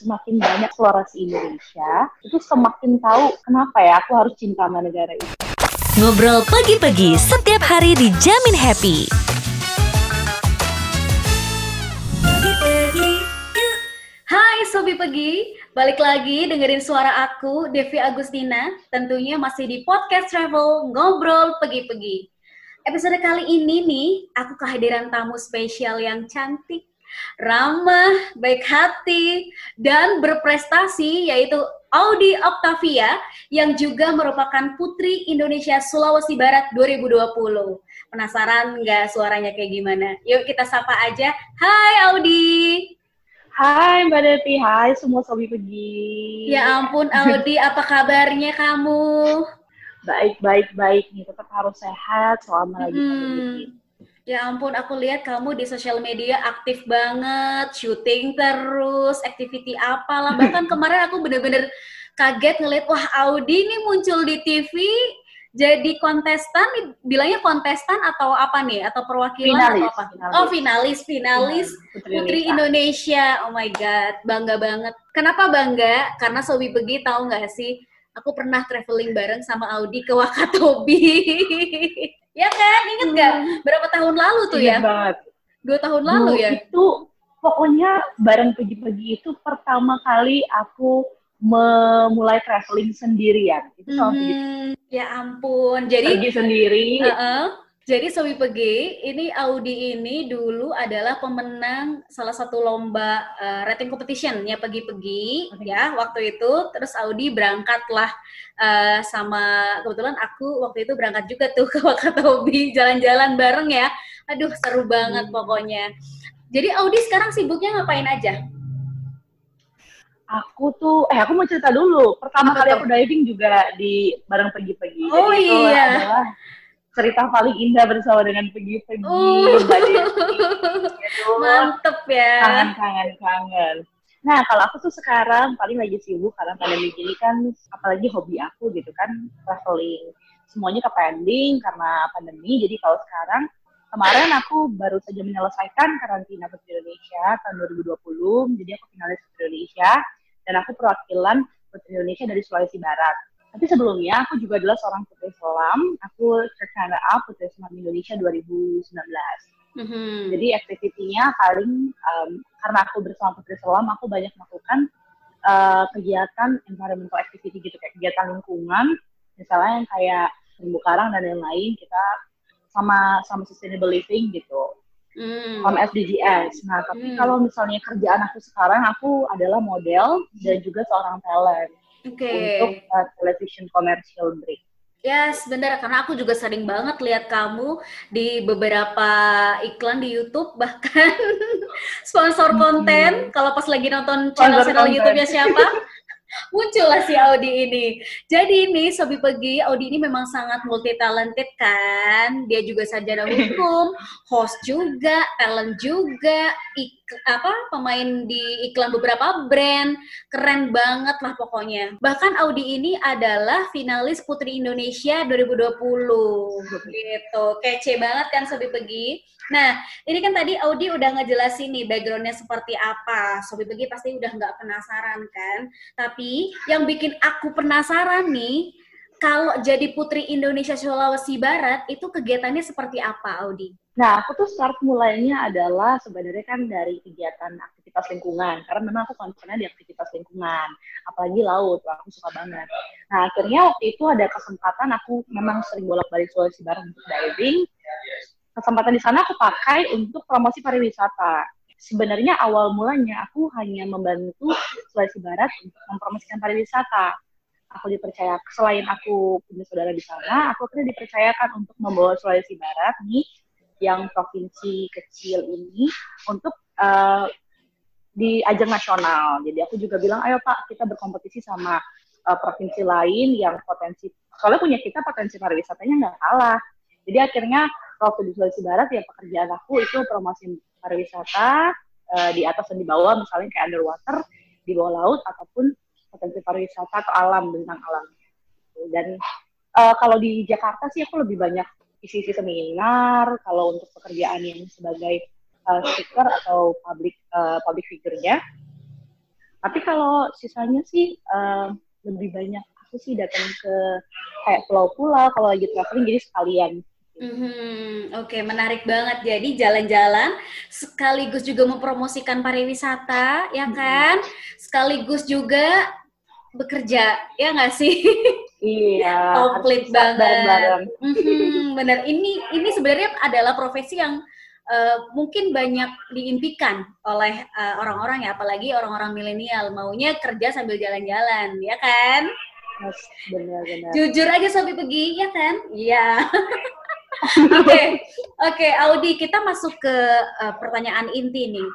semakin banyak eksplorasi Indonesia, itu semakin tahu kenapa ya aku harus cinta sama negara itu. Ngobrol pagi-pagi setiap hari dijamin happy. Hai Sobi Pegi, balik lagi dengerin suara aku, Devi Agustina, tentunya masih di podcast travel Ngobrol Pegi-Pegi. Episode kali ini nih, aku kehadiran tamu spesial yang cantik, ramah, baik hati, dan berprestasi yaitu Audi Octavia yang juga merupakan Putri Indonesia Sulawesi Barat 2020. Penasaran nggak suaranya kayak gimana? Yuk kita sapa aja. Hai Audi. Hai Mbak Devi, hai semua sobi pergi. Ya ampun Audi, apa kabarnya kamu? Baik, baik, baik nih. Tetap harus sehat selama lagi Hmm. Ya ampun, aku lihat kamu di sosial media aktif banget, syuting terus, activity apalah. Bahkan kemarin aku bener-bener kaget ngeliat, wah Audi nih muncul di TV jadi kontestan, bilangnya kontestan atau apa nih? Atau perwakilan Finalis, atau apa? finalis. Oh finalis, finalis. Putri, Putri Indonesia. Oh my God, bangga banget. Kenapa bangga? Karena Sobi Begi tahu nggak sih, aku pernah traveling bareng sama Audi ke Wakatobi. ya kan, inget nggak? Berapa tahun lalu tuh Ingat ya? banget. Dua tahun lalu ya? Itu pokoknya bareng pergi-pergi itu pertama kali aku memulai traveling sendirian. Itu Hmm, ya ampun. Jadi, pergi sendiri. Heeh. Jadi Sobi Pegi, ini Audi ini dulu adalah pemenang salah satu lomba eh, rating competition ya Pegi-Pegi Oke. ya waktu itu. Terus Audi berangkatlah eh, sama kebetulan aku waktu itu berangkat juga tuh ke Wakatobi jalan-jalan bareng ya. Aduh seru banget Hmm. pokoknya. Jadi Audi sekarang sibuknya ngapain aja? Aku tuh, eh aku mau cerita dulu. Pertama Apa kali tuh? aku diving juga di bareng pergi-pergi. Oh, Jadi itu iya. adalah cerita paling indah bersama dengan pergi-pergi. Devi. Gitu. Mantep ya. Kangen, kangen, kangen. Nah, kalau aku tuh sekarang paling lagi sibuk karena pandemi gini kan, apalagi hobi aku gitu kan, traveling. Semuanya ke pending karena pandemi, jadi kalau sekarang, kemarin aku baru saja menyelesaikan karantina Putri Indonesia tahun 2020, jadi aku finalis Putri Indonesia, dan aku perwakilan Putri Indonesia dari Sulawesi Barat. Tapi sebelumnya, aku juga adalah seorang putri selam, aku runner-up Putri Selam Indonesia 2019. Mhm. Jadi aktivitinya paling um, karena aku bersama Putri Selam, aku banyak melakukan uh, kegiatan environmental activity gitu kayak kegiatan lingkungan, misalnya yang kayak terumbu karang dan lain-lain kita sama sama sustainable living gitu, Hmm. sama SDGs. Nah tapi Hmm. kalau misalnya kerjaan aku sekarang, aku adalah model dan juga seorang talent Oke. untuk uh, television commercial break. Yes, benar. Karena aku juga sering banget lihat kamu di beberapa iklan di YouTube, bahkan sponsor konten. Kalau pas lagi nonton channel-channel. YouTube-nya siapa, muncullah si Audi ini. Jadi ini Sobi Pegi, Audi ini memang sangat multi talented kan. Dia juga sarjana hukum, host juga, talent juga, ik apa pemain di iklan beberapa brand. Keren banget lah pokoknya. Bahkan Audi ini adalah finalis Putri Indonesia 2020. Gitu. Kece banget kan Sobi Pegi. Nah, ini kan tadi Audi udah ngejelasin nih backgroundnya seperti apa. Sobi Pegi pasti udah nggak penasaran kan? Tapi yang bikin aku penasaran nih, kalau jadi Putri Indonesia Sulawesi Barat, itu kegiatannya seperti apa, Audi? Nah, aku tuh start mulainya adalah sebenarnya kan dari kegiatan aktivitas lingkungan. Karena memang aku concernnya di aktivitas lingkungan. Apalagi laut, aku suka banget. Nah, akhirnya waktu itu ada kesempatan aku memang sering bolak-balik Sulawesi Barat untuk diving. Kesempatan di sana aku pakai untuk promosi pariwisata. Sebenarnya awal mulanya aku hanya membantu Sulawesi Barat untuk mempromosikan pariwisata. Aku dipercaya, selain aku punya saudara di sana, aku akhirnya dipercayakan untuk membawa Sulawesi Barat nih yang provinsi kecil ini untuk uh, di ajang nasional. Jadi aku juga bilang, ayo Pak, kita berkompetisi sama uh, provinsi lain yang potensi, soalnya punya kita potensi pariwisatanya nggak kalah. Jadi akhirnya waktu di Sulawesi Barat ya pekerjaan aku itu promosi pariwisata uh, di atas dan di bawah, misalnya kayak underwater, di bawah laut, ataupun potensi pariwisata atau alam, tentang alam. Dan uh, kalau di Jakarta sih aku lebih banyak isi-isi seminar, kalau untuk pekerjaan yang sebagai uh, speaker atau public uh, public figure-nya, Tapi kalau sisanya sih uh, lebih banyak aku sih datang ke kayak pulau-pulau kalau lagi traveling jadi sekalian. Mm-hmm. Oke, okay, menarik banget. Jadi jalan-jalan sekaligus juga mempromosikan pariwisata, ya kan? Mm-hmm. Sekaligus juga bekerja, ya nggak sih? Iya. Komplit banget. Bareng-bareng. Mm-hmm, bener. Ini ini sebenarnya adalah profesi yang uh, mungkin banyak diimpikan oleh uh, orang-orang ya, apalagi orang-orang milenial maunya kerja sambil jalan-jalan, ya kan? Benar-benar. Jujur aja sampai pergi, ya kan? Iya. Oke, oke, okay. okay, Audi, kita masuk ke uh, pertanyaan inti nih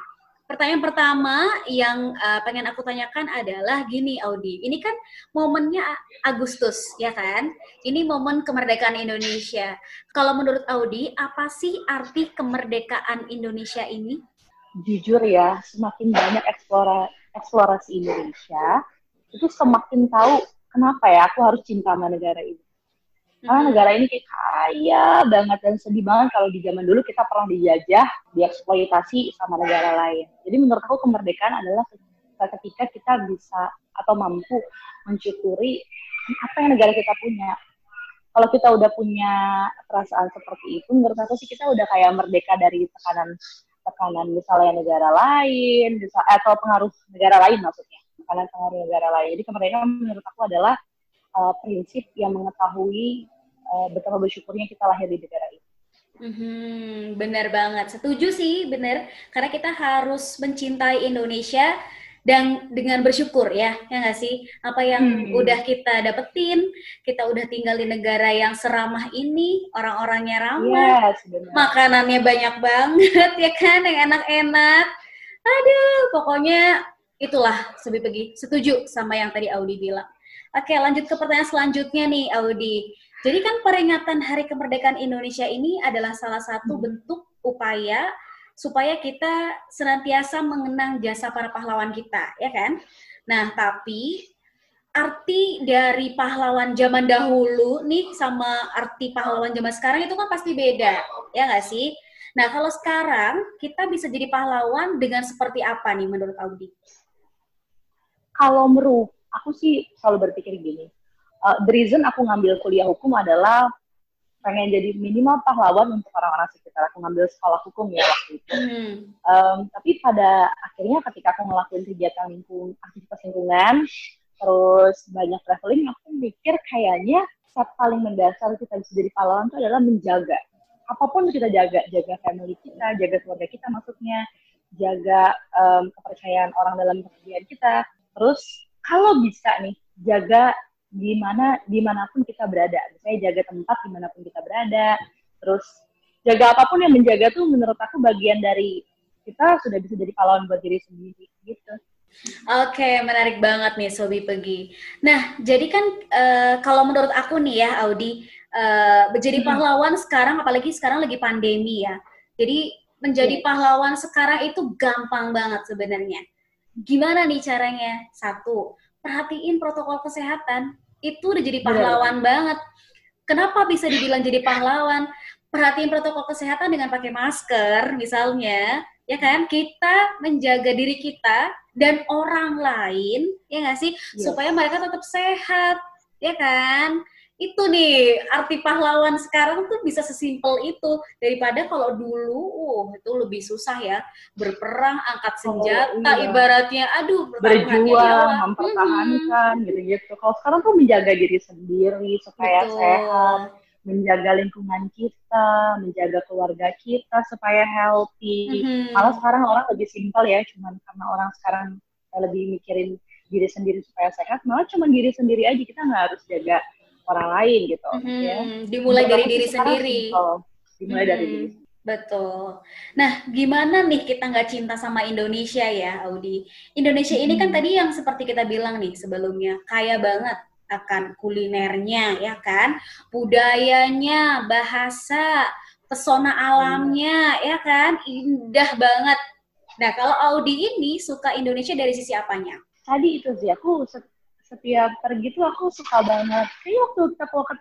pertanyaan pertama yang uh, pengen aku tanyakan adalah gini Audi, ini kan momennya Agustus ya kan? Ini momen kemerdekaan Indonesia. Kalau menurut Audi, apa sih arti kemerdekaan Indonesia ini? Jujur ya, semakin banyak eksplora, eksplorasi Indonesia, itu semakin tahu kenapa ya aku harus cinta sama negara ini karena negara ini kayak kaya banget dan sedih banget kalau di zaman dulu kita pernah dijajah, dieksploitasi sama negara lain. Jadi menurut aku kemerdekaan adalah ketika kita bisa atau mampu mensyukuri apa yang negara kita punya. Kalau kita udah punya perasaan seperti itu, menurut aku sih kita udah kayak merdeka dari tekanan tekanan misalnya negara lain, bisa, atau pengaruh negara lain maksudnya, tekanan pengaruh negara lain. Jadi kemerdekaan menurut aku adalah uh, prinsip yang mengetahui uh, betapa bersyukurnya kita lahir di negara ini. Hmm, benar banget, setuju sih, benar. Karena kita harus mencintai Indonesia dan dengan bersyukur ya, ya nggak sih? Apa yang hmm. udah kita dapetin, kita udah tinggal di negara yang seramah ini, orang-orangnya ramah, yes, makanannya banyak banget ya kan, yang enak-enak. Aduh, pokoknya itulah Sebi Pegi. Setuju sama yang tadi Audi bilang. Oke, lanjut ke pertanyaan selanjutnya nih, Audi. Jadi kan peringatan Hari Kemerdekaan Indonesia ini adalah salah satu hmm. bentuk upaya supaya kita senantiasa mengenang jasa para pahlawan kita, ya kan? Nah, tapi arti dari pahlawan zaman dahulu nih sama arti pahlawan zaman sekarang itu kan pasti beda, ya nggak sih? Nah, kalau sekarang kita bisa jadi pahlawan dengan seperti apa nih menurut Audi? Kalau menurut aku sih selalu berpikir gini, uh, the reason aku ngambil kuliah hukum adalah pengen jadi minimal pahlawan untuk orang-orang sekitar aku ngambil sekolah hukum ya waktu itu. Hmm. Um, tapi pada akhirnya ketika aku ngelakuin kegiatan lingkung, aktivitas lingkungan, terus banyak traveling, aku mikir kayaknya saat paling mendasar kita bisa jadi pahlawan itu adalah menjaga. Apa pun kita jaga, jaga family kita, jaga keluarga kita maksudnya, jaga um, kepercayaan orang dalam pekerjaan kita, terus kalau bisa nih jaga di mana di mana pun kita berada misalnya jaga tempat di mana pun kita berada terus jaga apa pun yang menjaga tuh menurut aku bagian dari kita sudah bisa jadi pahlawan buat diri sendiri gitu Oke, okay, menarik banget nih Sobi Pegi. Nah, jadi kan uh, kalau menurut aku nih ya Audi, uh, menjadi hmm. pahlawan sekarang, apalagi sekarang lagi pandemi ya. Jadi menjadi yeah. pahlawan sekarang itu gampang banget sebenarnya. Gimana nih caranya? Satu, perhatiin protokol kesehatan. Itu udah jadi pahlawan Bener. banget. Kenapa bisa dibilang jadi pahlawan? Perhatiin protokol kesehatan dengan pakai masker misalnya, ya kan? Kita menjaga diri kita dan orang lain, ya nggak sih? Yes. Supaya mereka tetap sehat, ya kan? Itu nih arti pahlawan sekarang tuh bisa sesimpel itu daripada kalau dulu uh itu lebih susah ya berperang angkat oh, senjata oh, iya. ibaratnya aduh berjuang mempertahankan hmm. gitu-gitu kalau sekarang tuh menjaga diri sendiri supaya Betul. sehat menjaga lingkungan kita menjaga keluarga kita supaya healthy hmm. malah sekarang orang lebih simpel ya cuman karena orang sekarang lebih mikirin diri sendiri supaya sehat malah cuma diri sendiri aja kita nggak harus jaga orang lain gitu hmm, ya. Dimulai dari diri sendiri. Dimulai hmm, dari diri. Betul. Nah, gimana nih kita nggak cinta sama Indonesia ya, Audi? Indonesia hmm. ini kan tadi yang seperti kita bilang nih sebelumnya, kaya banget akan kulinernya, ya kan? Budayanya, bahasa, pesona alamnya, hmm. ya kan? Indah banget. Nah, kalau Audi ini suka Indonesia dari sisi apanya? Tadi itu sih, aku setiap pergi tuh aku suka banget. Kayak waktu kita keluar ke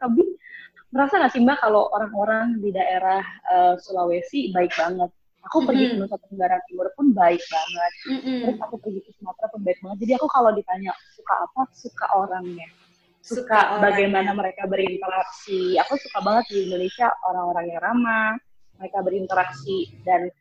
merasa nggak sih mbak kalau orang-orang di daerah uh, Sulawesi baik banget. Aku pergi ke. Nusa Tenggara Timur pun baik banget. Mm-mm. Terus aku pergi ke Sumatera pun baik banget. Jadi aku kalau ditanya suka apa, suka orangnya. Suka, Suka orangnya. bagaimana mereka berinteraksi. Aku suka banget di Indonesia orang-orang yang ramah, mereka berinteraksi dan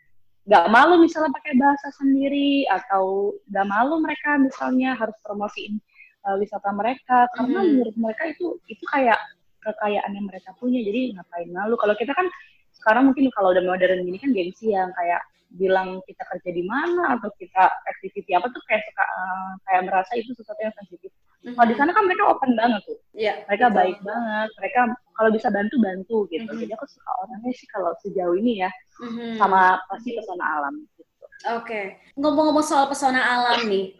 nggak malu misalnya pakai bahasa sendiri atau nggak malu mereka misalnya harus promosiin uh, wisata mereka karena Mhm. menurut mereka itu itu kayak kekayaan yang mereka punya jadi ngapain malu kalau kita kan sekarang mungkin kalau udah modern gini kan gengsi yang kayak bilang kita kerja di mana atau kita activity apa tuh kayak suka uh, kayak merasa itu sesuatu yang sensitif. Kalau di sana kan mereka open banget tuh, Iya, mereka betul. baik banget, mereka kalau bisa bantu bantu gitu. Mhm. Jadi aku suka orangnya sih kalau sejauh ini ya Mhm. sama pasti pesona alam Oke, ngomong-ngomong soal pesona alam nih.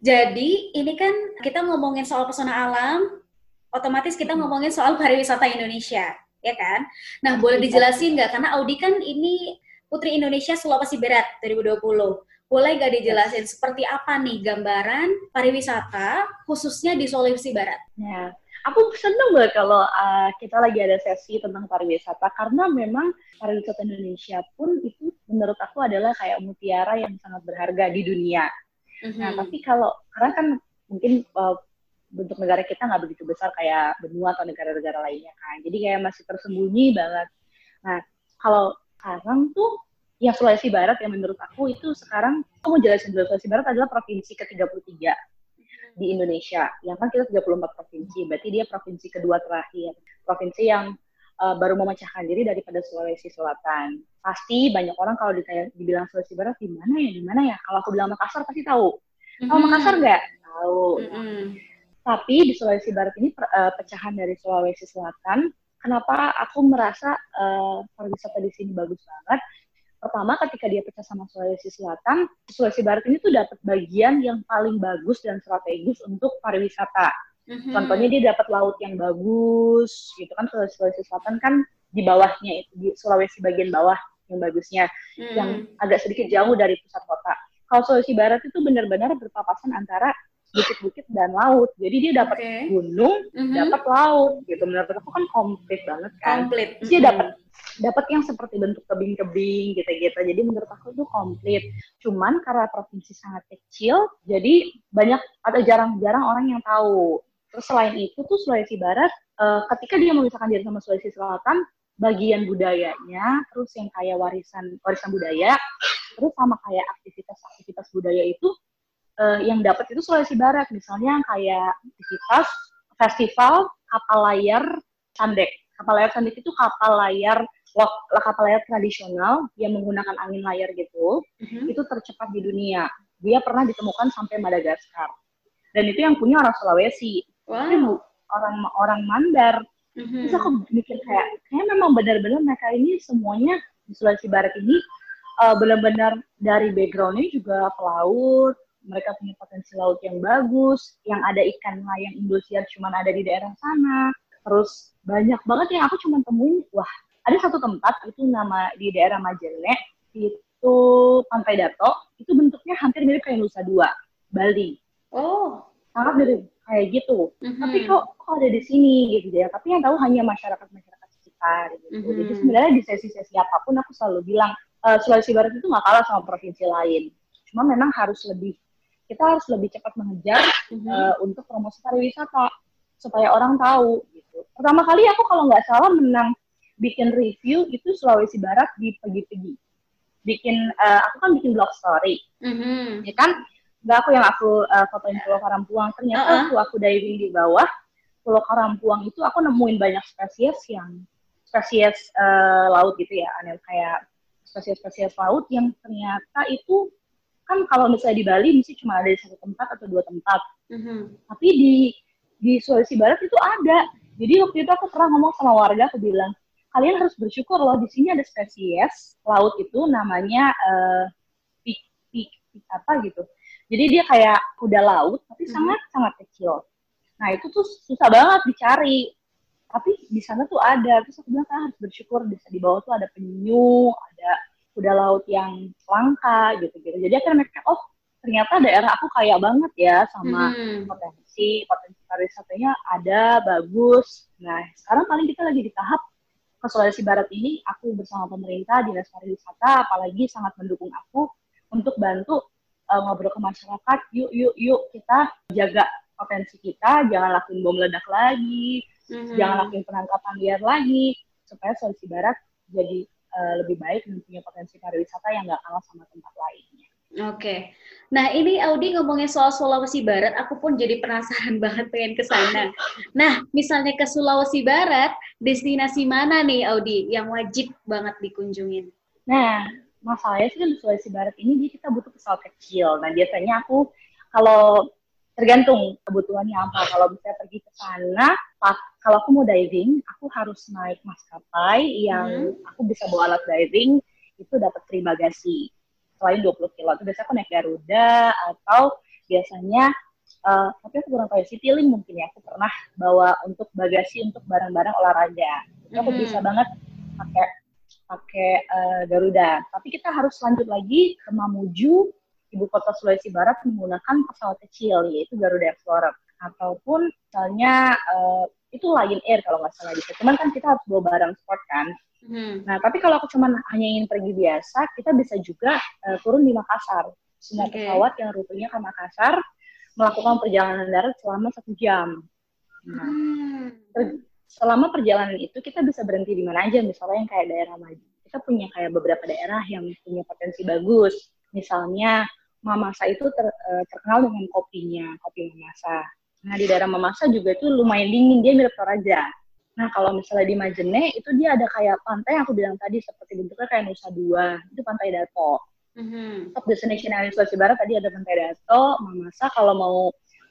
Jadi ini kan kita ngomongin soal pesona alam, otomatis kita ngomongin soal pariwisata Indonesia, ya kan? Nah, boleh dijelasin nggak? Karena Audi kan ini Putri Indonesia Sulawesi Barat 2020. Boleh nggak dijelasin seperti apa nih gambaran pariwisata khususnya di Sulawesi Barat? Nah, aku seneng banget kalau uh, kita lagi ada sesi tentang pariwisata karena memang pariwisata Indonesia pun itu menurut aku adalah kayak mutiara yang sangat berharga di dunia. Nah, Mhm. tapi kalau karena kan mungkin uh, bentuk negara kita nggak begitu besar kayak benua atau negara-negara lainnya kan, jadi kayak masih tersembunyi banget. Nah, kalau sekarang tuh yang Sulawesi Barat yang menurut aku itu sekarang aku mau jelasin dulu Sulawesi Barat adalah provinsi ke-33 di Indonesia. Yang kan kita 34 provinsi, berarti dia provinsi kedua terakhir. Provinsi yang uh, baru memecahkan diri daripada Sulawesi Selatan. Pasti banyak orang kalau ditanya, dibilang Sulawesi Barat di mana ya, di mana ya? Kalau aku bilang Makassar pasti tahu. Tahu Makassar nggak? Tahu. Mhm. Tapi di Sulawesi Barat ini per- uh, pecahan dari Sulawesi Selatan. Kenapa aku merasa uh, pariwisata di sini bagus banget? Pertama, ketika dia pecah sama Sulawesi Selatan, Sulawesi Barat ini tuh dapat bagian yang paling bagus dan strategis untuk pariwisata. Mhm. Contohnya dia dapat laut yang bagus, gitu kan Sulawesi, Sulawesi Selatan kan di bawahnya itu di Sulawesi bagian bawah yang bagusnya, Mhm. yang agak sedikit jauh dari pusat kota. Kalau Sulawesi Barat itu benar-benar berpapasan antara bukit-bukit dan laut, jadi dia dapat Oke. gunung, Mhm. dapat laut, gitu. Menurut aku kan komplit banget kan. komplit. Terus dia Mhm. dapat dapat yang seperti bentuk tebing-tebing gitu-gitu. Jadi menurut aku itu komplit. Cuman karena provinsi sangat kecil, jadi banyak atau jarang-jarang orang yang tahu. Terus selain itu tuh Sulawesi Barat, eh, ketika dia memisahkan diri sama Sulawesi Selatan, bagian budayanya, terus yang kayak warisan warisan budaya, terus sama kayak aktivitas-aktivitas budaya itu eh, yang dapat itu Sulawesi Barat. Misalnya kayak aktivitas festival kapal layar Sandek. Kapal layar Sandek itu kapal layar kapal layar tradisional yang menggunakan angin layar gitu, Mhm. itu tercepat di dunia. Dia pernah ditemukan sampai Madagaskar. Dan itu yang punya orang Sulawesi, tapi Wow. bu- orang orang Mandar. Mhm. Terus aku mikir kayak, kayaknya memang benar-benar mereka ini semuanya di Sulawesi Barat ini uh, benar-benar dari backgroundnya juga pelaut, mereka punya potensi laut yang bagus, yang ada ikan layang Indosiar cuman ada di daerah sana. Terus banyak banget yang aku cuma temuin, wah ada satu tempat itu nama di daerah Majene, itu Pantai Dato, itu bentuknya hampir mirip kayak Nusa Dua, Bali. Oh. Sangat mirip kayak gitu Mhm. tapi kok kok ada di sini gitu ya tapi yang tahu hanya masyarakat masyarakat sekitar gitu Mhm. jadi sebenarnya di sesi-sesi apa pun aku selalu bilang eh, Sulawesi Barat itu nggak kalah sama provinsi lain cuma memang harus lebih kita harus lebih cepat mengejar Mhm. eh, untuk promosi pariwisata supaya orang tahu gitu pertama kali aku kalau nggak salah menang bikin review itu Sulawesi Barat di pagi-pagi bikin eh, aku kan bikin blog story Mhm. ya kan nggak aku yang aku uh, fotoin Pulau Karampuang ternyata Uh-uh. waktu aku diving di bawah Pulau Karampuang itu aku nemuin banyak spesies yang spesies uh, laut gitu ya aneh kayak spesies-spesies laut yang ternyata itu kan kalau misalnya di Bali mesti cuma ada di satu tempat atau dua tempat. Mhm. tapi di di Sulawesi Barat itu ada. Jadi waktu itu aku pernah ngomong sama warga aku bilang kalian harus bersyukur loh di sini ada spesies laut itu namanya eh, pik, pik, pik apa gitu. Jadi dia kayak kuda laut tapi Mhm. sangat sangat kecil. Nah itu tuh susah banget dicari. Tapi di sana tuh ada. Terus aku bilang kalian harus bersyukur di, di bawah tuh ada penyu ada kuda laut yang langka gitu gitu jadi akhirnya mereka oh ternyata daerah aku kaya banget ya sama Mhm. potensi potensi pariwisatanya ada bagus nah sekarang paling kita lagi di tahap ke Sulawesi Barat ini aku bersama pemerintah dinas pariwisata apalagi sangat mendukung aku untuk bantu uh, ngobrol ke masyarakat yuk yuk yuk kita jaga potensi kita jangan lakuin bom ledak lagi mm-hmm. jangan lakuin penangkapan liar lagi supaya Sulawesi Barat jadi uh, lebih baik dan punya potensi pariwisata yang nggak kalah sama tempat lainnya. Oke. Nah, ini Audi ngomongin soal Sulawesi Barat, aku pun jadi penasaran banget pengen ke sana. Nah, misalnya ke Sulawesi Barat, destinasi mana nih Audi yang wajib banget dikunjungin? Nah, masalahnya sih kan di Sulawesi Barat ini kita butuh pesawat kecil. Nah, biasanya aku kalau tergantung kebutuhannya apa. Kalau misalnya pergi ke sana, kalau aku mau diving, aku harus naik maskapai yang hmm. aku bisa bawa alat diving, itu dapat free bagasi selain 20 kilo itu biasanya aku naik Garuda atau biasanya uh, tapi aku kurang tahu ya, Citylink mungkin ya aku pernah bawa untuk bagasi untuk barang-barang olahraga itu aku -hmm. bisa banget pakai pakai uh, Garuda tapi kita harus lanjut lagi ke Mamuju ibu kota Sulawesi Barat menggunakan pesawat kecil yaitu Garuda Explorer ataupun misalnya uh, itu Lion Air kalau nggak salah gitu. Cuman kan kita harus bawa barang sport kan. Hmm. Nah, tapi kalau aku cuma hanya ingin pergi biasa, kita bisa juga uh, turun di Makassar. Semua okay. pesawat yang rutenya ke Makassar melakukan perjalanan darat selama satu jam. Nah, hmm. selama perjalanan itu kita bisa berhenti di mana aja, misalnya yang kayak daerah maju. Kita punya kayak beberapa daerah yang punya potensi bagus. Misalnya Mamasa itu ter, uh, terkenal dengan kopinya, kopi Mamasa. Nah di daerah Mamasa juga itu lumayan dingin, dia mirip Toraja. Nah, kalau misalnya di Majene, itu dia ada kayak pantai yang aku bilang tadi, seperti bentuknya kayak Nusa Dua. Itu Pantai Dato. Mm-hmm. Top destination area Sulawesi Barat tadi ada Pantai Dato, Mamasa. Kalau mau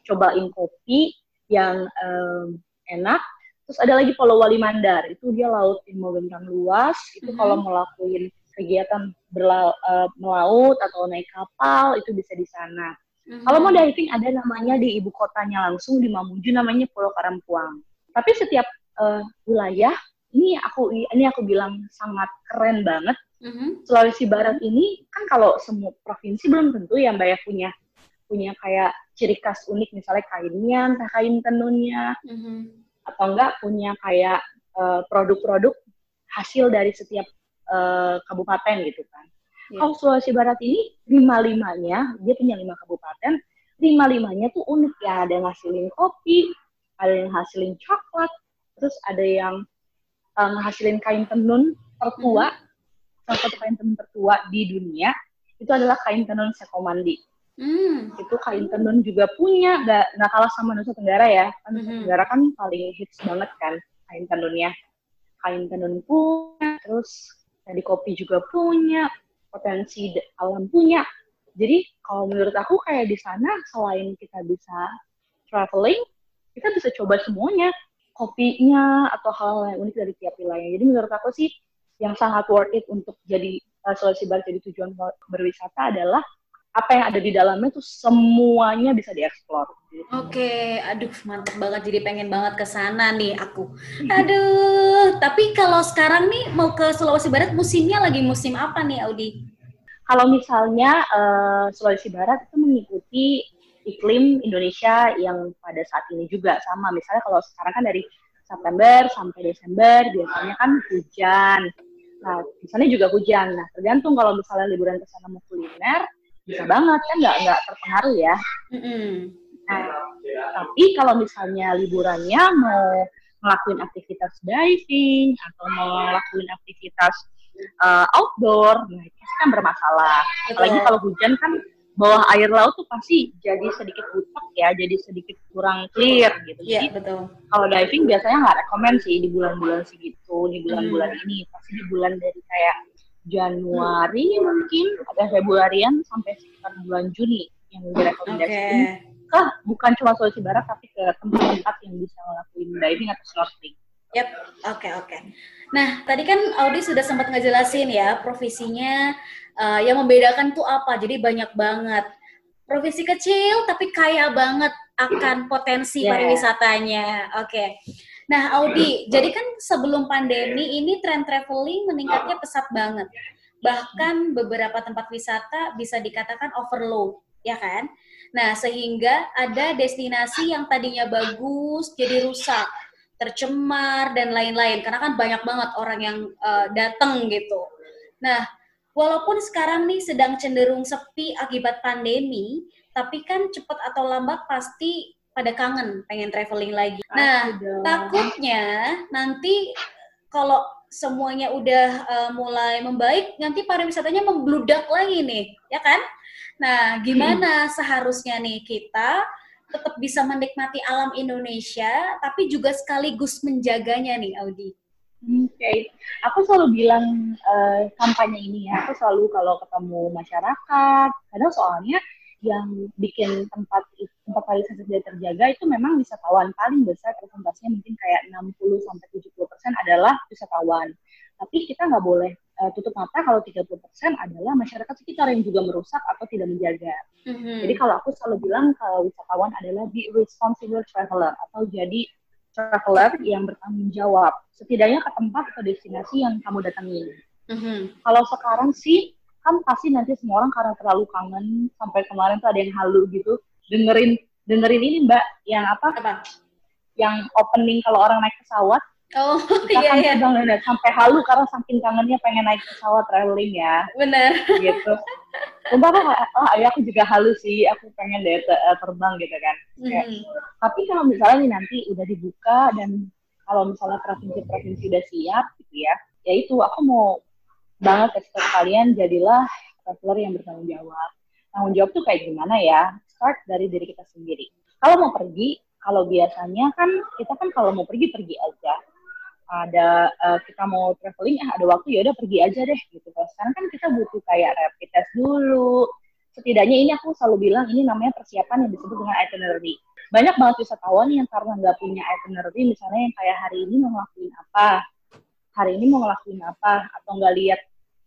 cobain kopi yang um, enak, terus ada lagi Pulau Wali Mandar. Itu dia laut yang mau bentang luas. Itu mm-hmm. kalau mau lakuin kegiatan berla- uh, melaut atau naik kapal, itu bisa di sana. Mm-hmm. Kalau mau diving ada namanya di ibu kotanya langsung di Mamuju namanya Pulau Karampuang. Tapi setiap uh, wilayah ini aku ini aku bilang sangat keren banget. Mm-hmm. Sulawesi Barat ini kan kalau semua provinsi belum tentu ya mbak ya punya punya kayak ciri khas unik misalnya kainnya, entah kain tenunnya, mm-hmm. atau enggak punya kayak uh, produk-produk hasil dari setiap uh, kabupaten gitu kan. Yeah. Kalau Sulawesi Barat ini lima limanya dia punya lima kabupaten, lima limanya tuh unik ya ada yang hasilin kopi, ada yang hasilin coklat, terus ada yang uh, ngehasilin kain tenun tertua hmm. salah satu kain tenun tertua di dunia itu adalah kain tenun Sekomandi hmm. itu kain tenun juga punya gak nggak kalah sama Nusa Tenggara ya kan Nusa hmm. Tenggara kan paling hits banget kan kain tenunnya kain tenun punya terus tadi kopi juga punya potensi alam punya jadi kalau menurut aku kayak di sana selain kita bisa traveling kita bisa coba semuanya kopinya atau hal yang unik dari tiap wilayah. Jadi menurut aku sih yang sangat worth it untuk jadi uh, Sulawesi Barat jadi tujuan berwisata adalah apa yang ada di dalamnya tuh semuanya bisa dieksplor. Oke, aduh mantep banget jadi pengen banget ke sana nih aku. Aduh, tapi kalau sekarang nih mau ke Sulawesi Barat musimnya lagi musim apa nih Audi? Kalau misalnya uh, Sulawesi Barat itu mengikuti iklim Indonesia yang pada saat ini juga sama. Misalnya kalau sekarang kan dari September sampai Desember biasanya kan hujan. Nah, misalnya juga hujan. Nah, tergantung kalau misalnya liburan ke sana mau kuliner, bisa banget kan nggak nggak terpengaruh ya. Mm-hmm. Nah, tapi kalau misalnya liburannya mau ngelakuin aktivitas diving atau mau ngelakuin aktivitas uh, outdoor, nah itu kan bermasalah. Apalagi kalau hujan kan bawah air laut tuh pasti jadi sedikit butek ya, jadi sedikit kurang clear gitu. Iya, betul. Kalau diving biasanya nggak rekomend sih di bulan-bulan segitu, di bulan-bulan hmm. ini. Pasti di bulan dari kayak Januari hmm. mungkin, ada Februarian sampai sekitar bulan Juni yang direkomendasikan. Okay. Ke bukan cuma Sulawesi Barat tapi ke tempat-tempat yang bisa ngelakuin diving atau snorkeling. Yap, oke okay, oke. Okay. Nah, tadi kan Audi sudah sempat ngejelasin ya profesinya uh, yang membedakan tuh apa. Jadi banyak banget. Provinsi kecil tapi kaya banget akan potensi yeah. pariwisatanya. Oke. Okay. Nah, Audi, jadi kan sebelum pandemi ini tren traveling meningkatnya pesat banget. Bahkan beberapa tempat wisata bisa dikatakan overload, ya kan? Nah, sehingga ada destinasi yang tadinya bagus jadi rusak tercemar dan lain-lain karena kan banyak banget orang yang uh, datang gitu. Nah, walaupun sekarang nih sedang cenderung sepi akibat pandemi, tapi kan cepat atau lambat pasti pada kangen pengen traveling lagi. Nah, takutnya nanti kalau semuanya udah uh, mulai membaik, nanti pariwisatanya membludak lagi nih, ya kan? Nah, gimana hmm. seharusnya nih kita tetap bisa menikmati alam Indonesia, tapi juga sekaligus menjaganya nih, Audi? Oke, okay. aku selalu bilang uh, kampanye ini ya, aku selalu kalau ketemu masyarakat, kadang soalnya yang bikin tempat tempat pariwisata tidak terjaga itu memang wisatawan paling besar presentasinya mungkin kayak 60 sampai 70 persen adalah wisatawan. Tapi kita nggak boleh uh, tutup mata kalau 30% adalah masyarakat sekitar yang juga merusak atau tidak menjaga. Mm-hmm. Jadi kalau aku selalu bilang kalau wisatawan adalah be responsible traveler atau jadi traveler yang bertanggung jawab setidaknya ke tempat atau destinasi yang kamu datangi. Mm-hmm. Kalau sekarang sih kan pasti nanti semua orang karena terlalu kangen sampai kemarin tuh ada yang halu gitu dengerin dengerin ini mbak yang apa? apa? Yang opening kalau orang naik pesawat Oh kita iya, kan iya. sedang lihat sampai halu karena saking kangennya pengen naik pesawat traveling ya. Benar. Gitu. Sumpah oh, ya aku juga halu sih, aku pengen deh eh, terbang gitu kan. Kayak, mm. Tapi kalau misalnya nih nanti udah dibuka dan kalau misalnya provinsi-provinsi udah siap gitu ya, ya itu aku mau banget tahu kalian jadilah traveler yang bertanggung jawab. Tanggung jawab tuh kayak gimana ya? Start dari diri kita sendiri. Kalau mau pergi, kalau biasanya kan kita kan kalau mau pergi pergi aja. Ada uh, kita mau traveling ah ada waktu ya udah pergi aja deh gitu. Kan sekarang kan kita butuh kayak rapid test dulu. Setidaknya ini aku selalu bilang ini namanya persiapan yang disebut dengan itinerary. Banyak banget wisatawan yang karena nggak punya itinerary misalnya yang kayak hari ini mau ngelakuin apa hari ini mau ngelakuin apa atau nggak lihat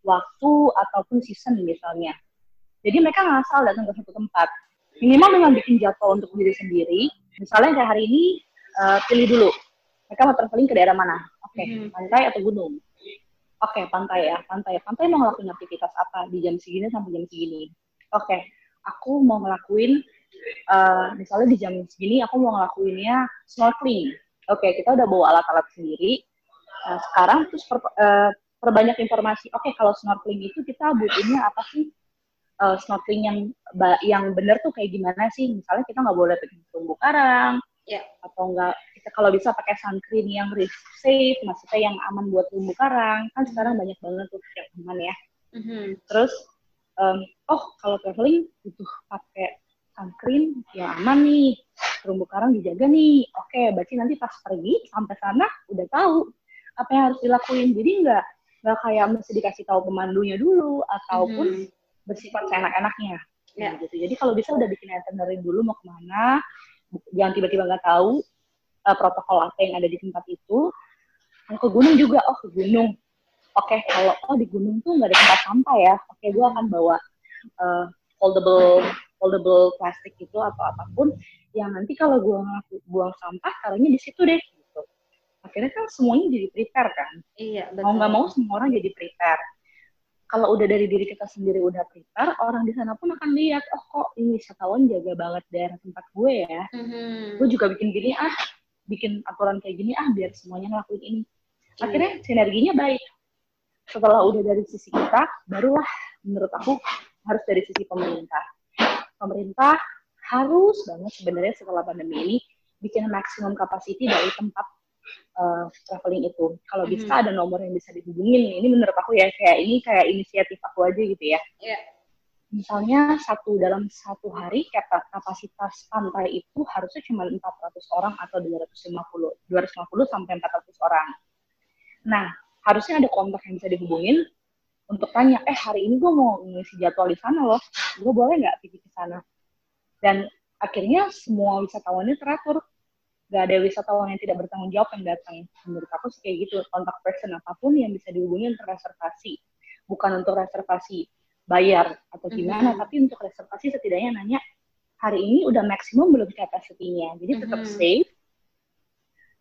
waktu ataupun season misalnya. Jadi mereka ngasal datang ke satu tempat minimal dengan bikin jadwal untuk diri sendiri misalnya kayak hari ini uh, pilih dulu mereka mau traveling ke daerah mana? Oke, okay, hmm. pantai atau gunung? Oke, okay, pantai ya, pantai. Pantai mau ngelakuin aktivitas apa di jam segini sampai jam segini? Oke, okay, aku mau ngelakuin, uh, misalnya di jam segini aku mau ngelakuinnya snorkeling. Oke, okay, kita udah bawa alat-alat sendiri. Uh, sekarang terus per, uh, perbanyak informasi. Oke, okay, kalau snorkeling itu kita butuhnya apa sih? Uh, snorkeling yang yang benar tuh kayak gimana sih? Misalnya kita nggak boleh pergi terumbu karang, ya. atau enggak kalau bisa pakai sunscreen yang risk safe, maksudnya yang aman buat terumbu karang. Kan sekarang banyak banget tuh yang aman ya. Mm-hmm. Terus, um, oh kalau traveling butuh pakai sunscreen yang aman nih, terumbu karang dijaga nih. Oke, berarti nanti pas pergi sampai sana udah tahu apa yang harus dilakuin. Jadi nggak nggak kayak mesti dikasih tahu pemandunya dulu ataupun mm-hmm. Bersifat seenak-enaknya. Yeah. Gitu. Jadi kalau bisa udah bikin itinerary dulu mau ke mana, jangan tiba-tiba nggak tahu uh, protokol apa yang ada di tempat itu kalau ke gunung juga oh ke gunung oke okay, kalau oh di gunung tuh nggak ada tempat sampah ya oke okay, gue akan bawa uh, foldable foldable plastik itu atau apa pun yang nanti kalau gue buang sampah taruhnya di situ deh gitu akhirnya kan semuanya jadi prepare kan iya betul. mau nggak mau semua orang jadi prepare kalau udah dari diri kita sendiri udah prepare, orang di sana pun akan lihat, oh kok ini wisatawan jaga banget daerah tempat gue ya. Mm-hmm. Gue juga bikin gini, ah bikin aturan kayak gini ah biar semuanya ngelakuin ini iya. akhirnya sinerginya baik setelah udah dari sisi kita barulah menurut aku harus dari sisi pemerintah pemerintah harus banget sebenarnya setelah pandemi ini bikin maksimum capacity dari tempat uh, traveling itu. Kalau mm -hmm. bisa ada nomor yang bisa dihubungin. Ini menurut aku ya kayak ini kayak inisiatif aku aja gitu ya. Yeah misalnya satu dalam satu hari kapasitas pantai itu harusnya cuma 400 orang atau 250 250 sampai 400 orang. Nah, harusnya ada kontak yang bisa dihubungin untuk tanya, eh hari ini gue mau ngisi jadwal di sana loh, gue boleh nggak pergi ke sana? Dan akhirnya semua wisatawannya teratur, gak ada wisatawan yang tidak bertanggung jawab yang datang. Menurut aku sih kayak gitu, kontak person apa pun yang bisa dihubungi untuk reservasi, bukan untuk reservasi bayar atau gimana, mm-hmm. tapi untuk reservasi setidaknya nanya hari ini udah maksimum belum capacity-nya, jadi tetap mm-hmm. safe.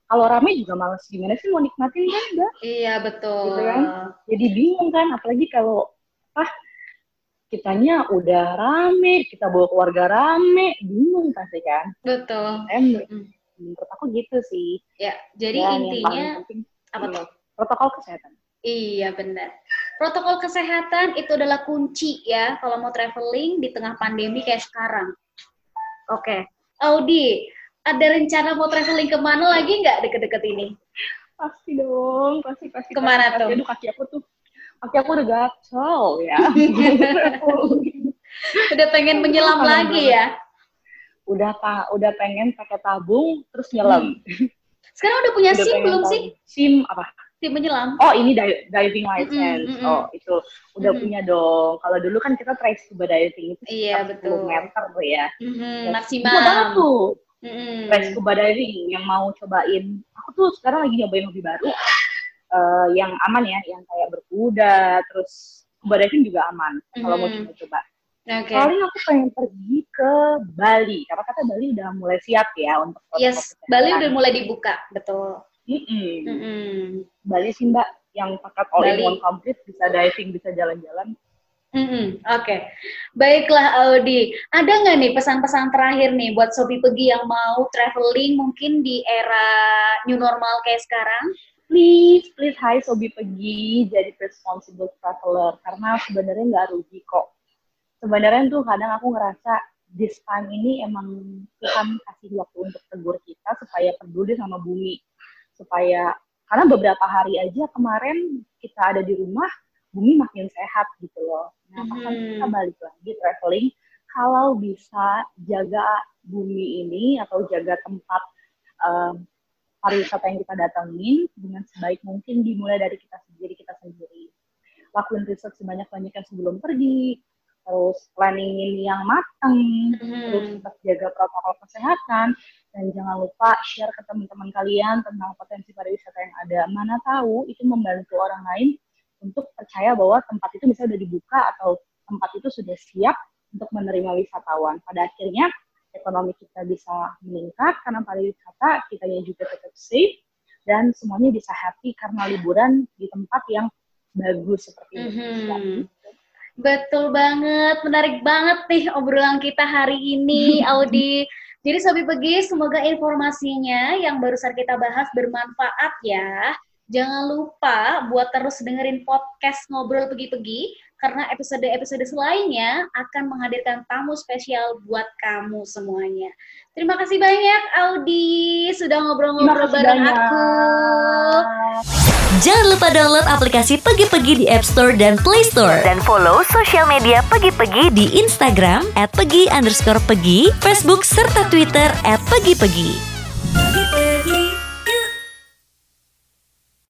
Kalau rame juga males gimana sih mau nikmatin kan, enggak? Iya betul. Gitu kan? Jadi bingung kan, apalagi kalau ah kitanya udah rame, kita bawa keluarga rame, bingung pasti kan? Betul. Saya, Menurut aku gitu sih. Ya, jadi Dan intinya penting, apa tuh? protokol kesehatan. Iya benar. Protokol kesehatan itu adalah kunci ya kalau mau traveling di tengah pandemi kayak sekarang. Oke, Audi, ada rencana mau traveling ke mana lagi nggak deket-deket ini? Pasti dong, pasti pasti. Ke mana pasti, tuh? Aduh kaki aku tuh, kaki aku udah gatel ya. Udah pengen menyelam lagi ya? Udah ta udah pengen pakai tabung terus nyelam. Sekarang udah punya Udah SIM belum sih? SIM apa? SIM menyelam? Oh ini di- diving license. Mm-mm, mm-mm. Oh itu udah Mm-mm. punya dong. Kalau dulu kan kita try scuba diving itu Iya, sekitar betul. 10 meter tuh ya. Itu banget maksimal. tuh. Mhm. Try scuba diving yang mau cobain. Aku tuh sekarang lagi nyobain hobi baru. eh, yang aman ya, yang kayak berkuda, terus scuba diving juga aman. Kalau mau coba-coba. Oke. Paling aku pengen pergi ke Bali. Karena kata Bali udah mulai siap ya untuk Yes. Bali udah mulai dibuka, betul. Mm-mm. Mhm. Bali sih mbak, yang paket all Bali. in one complete, bisa diving, bisa jalan-jalan. Mm-mm, Oke, baiklah Audi. Ada nggak nih pesan-pesan terakhir nih buat sobi pergi yang mau traveling mungkin di era new normal kayak sekarang? Please, please, hai Sobi pergi jadi responsible traveler. Karena sebenarnya nggak rugi kok. Sebenarnya tuh kadang aku ngerasa this time ini emang Tuhan kasih waktu untuk tegur kita supaya peduli sama bumi. Supaya, karena beberapa hari aja kemarin kita ada di rumah, bumi makin sehat gitu loh. Nah, Mhm. kita balik lagi traveling, kalau bisa jaga bumi ini atau jaga tempat um, pariwisata yang kita datangin dengan sebaik mungkin dimulai dari kita sendiri kita sendiri. Lakuin riset sebanyak-banyaknya sebelum pergi, terus planningin yang matang, terus Mhm. tetap jaga protokol kesehatan, dan jangan lupa share ke teman-teman kalian tentang potensi pariwisata yang ada. Mana tahu itu membantu orang lain untuk percaya bahwa tempat itu bisa sudah dibuka atau tempat itu sudah siap untuk menerima wisatawan. Pada akhirnya ekonomi kita bisa meningkat karena pariwisata, kitanya juga tetap safe dan semuanya bisa happy karena liburan di tempat yang bagus seperti Indonesia. Betul banget, menarik banget nih obrolan kita hari ini, Audi. Jadi Sobi Pegi, semoga informasinya yang barusan kita bahas bermanfaat ya. Jangan lupa buat terus dengerin podcast Ngobrol Pegi-Pegi, karena episode-episode selainnya akan menghadirkan tamu spesial buat kamu semuanya. Terima kasih banyak, Audi, sudah ngobrol-ngobrol bareng banyak. aku. Jangan lupa download aplikasi Pegi-Pegi di App Store dan Play Store. Dan follow sosial media Pegi-Pegi di Instagram at Pegi underscore Pegi, Facebook, serta Twitter at Pegi-Pegi.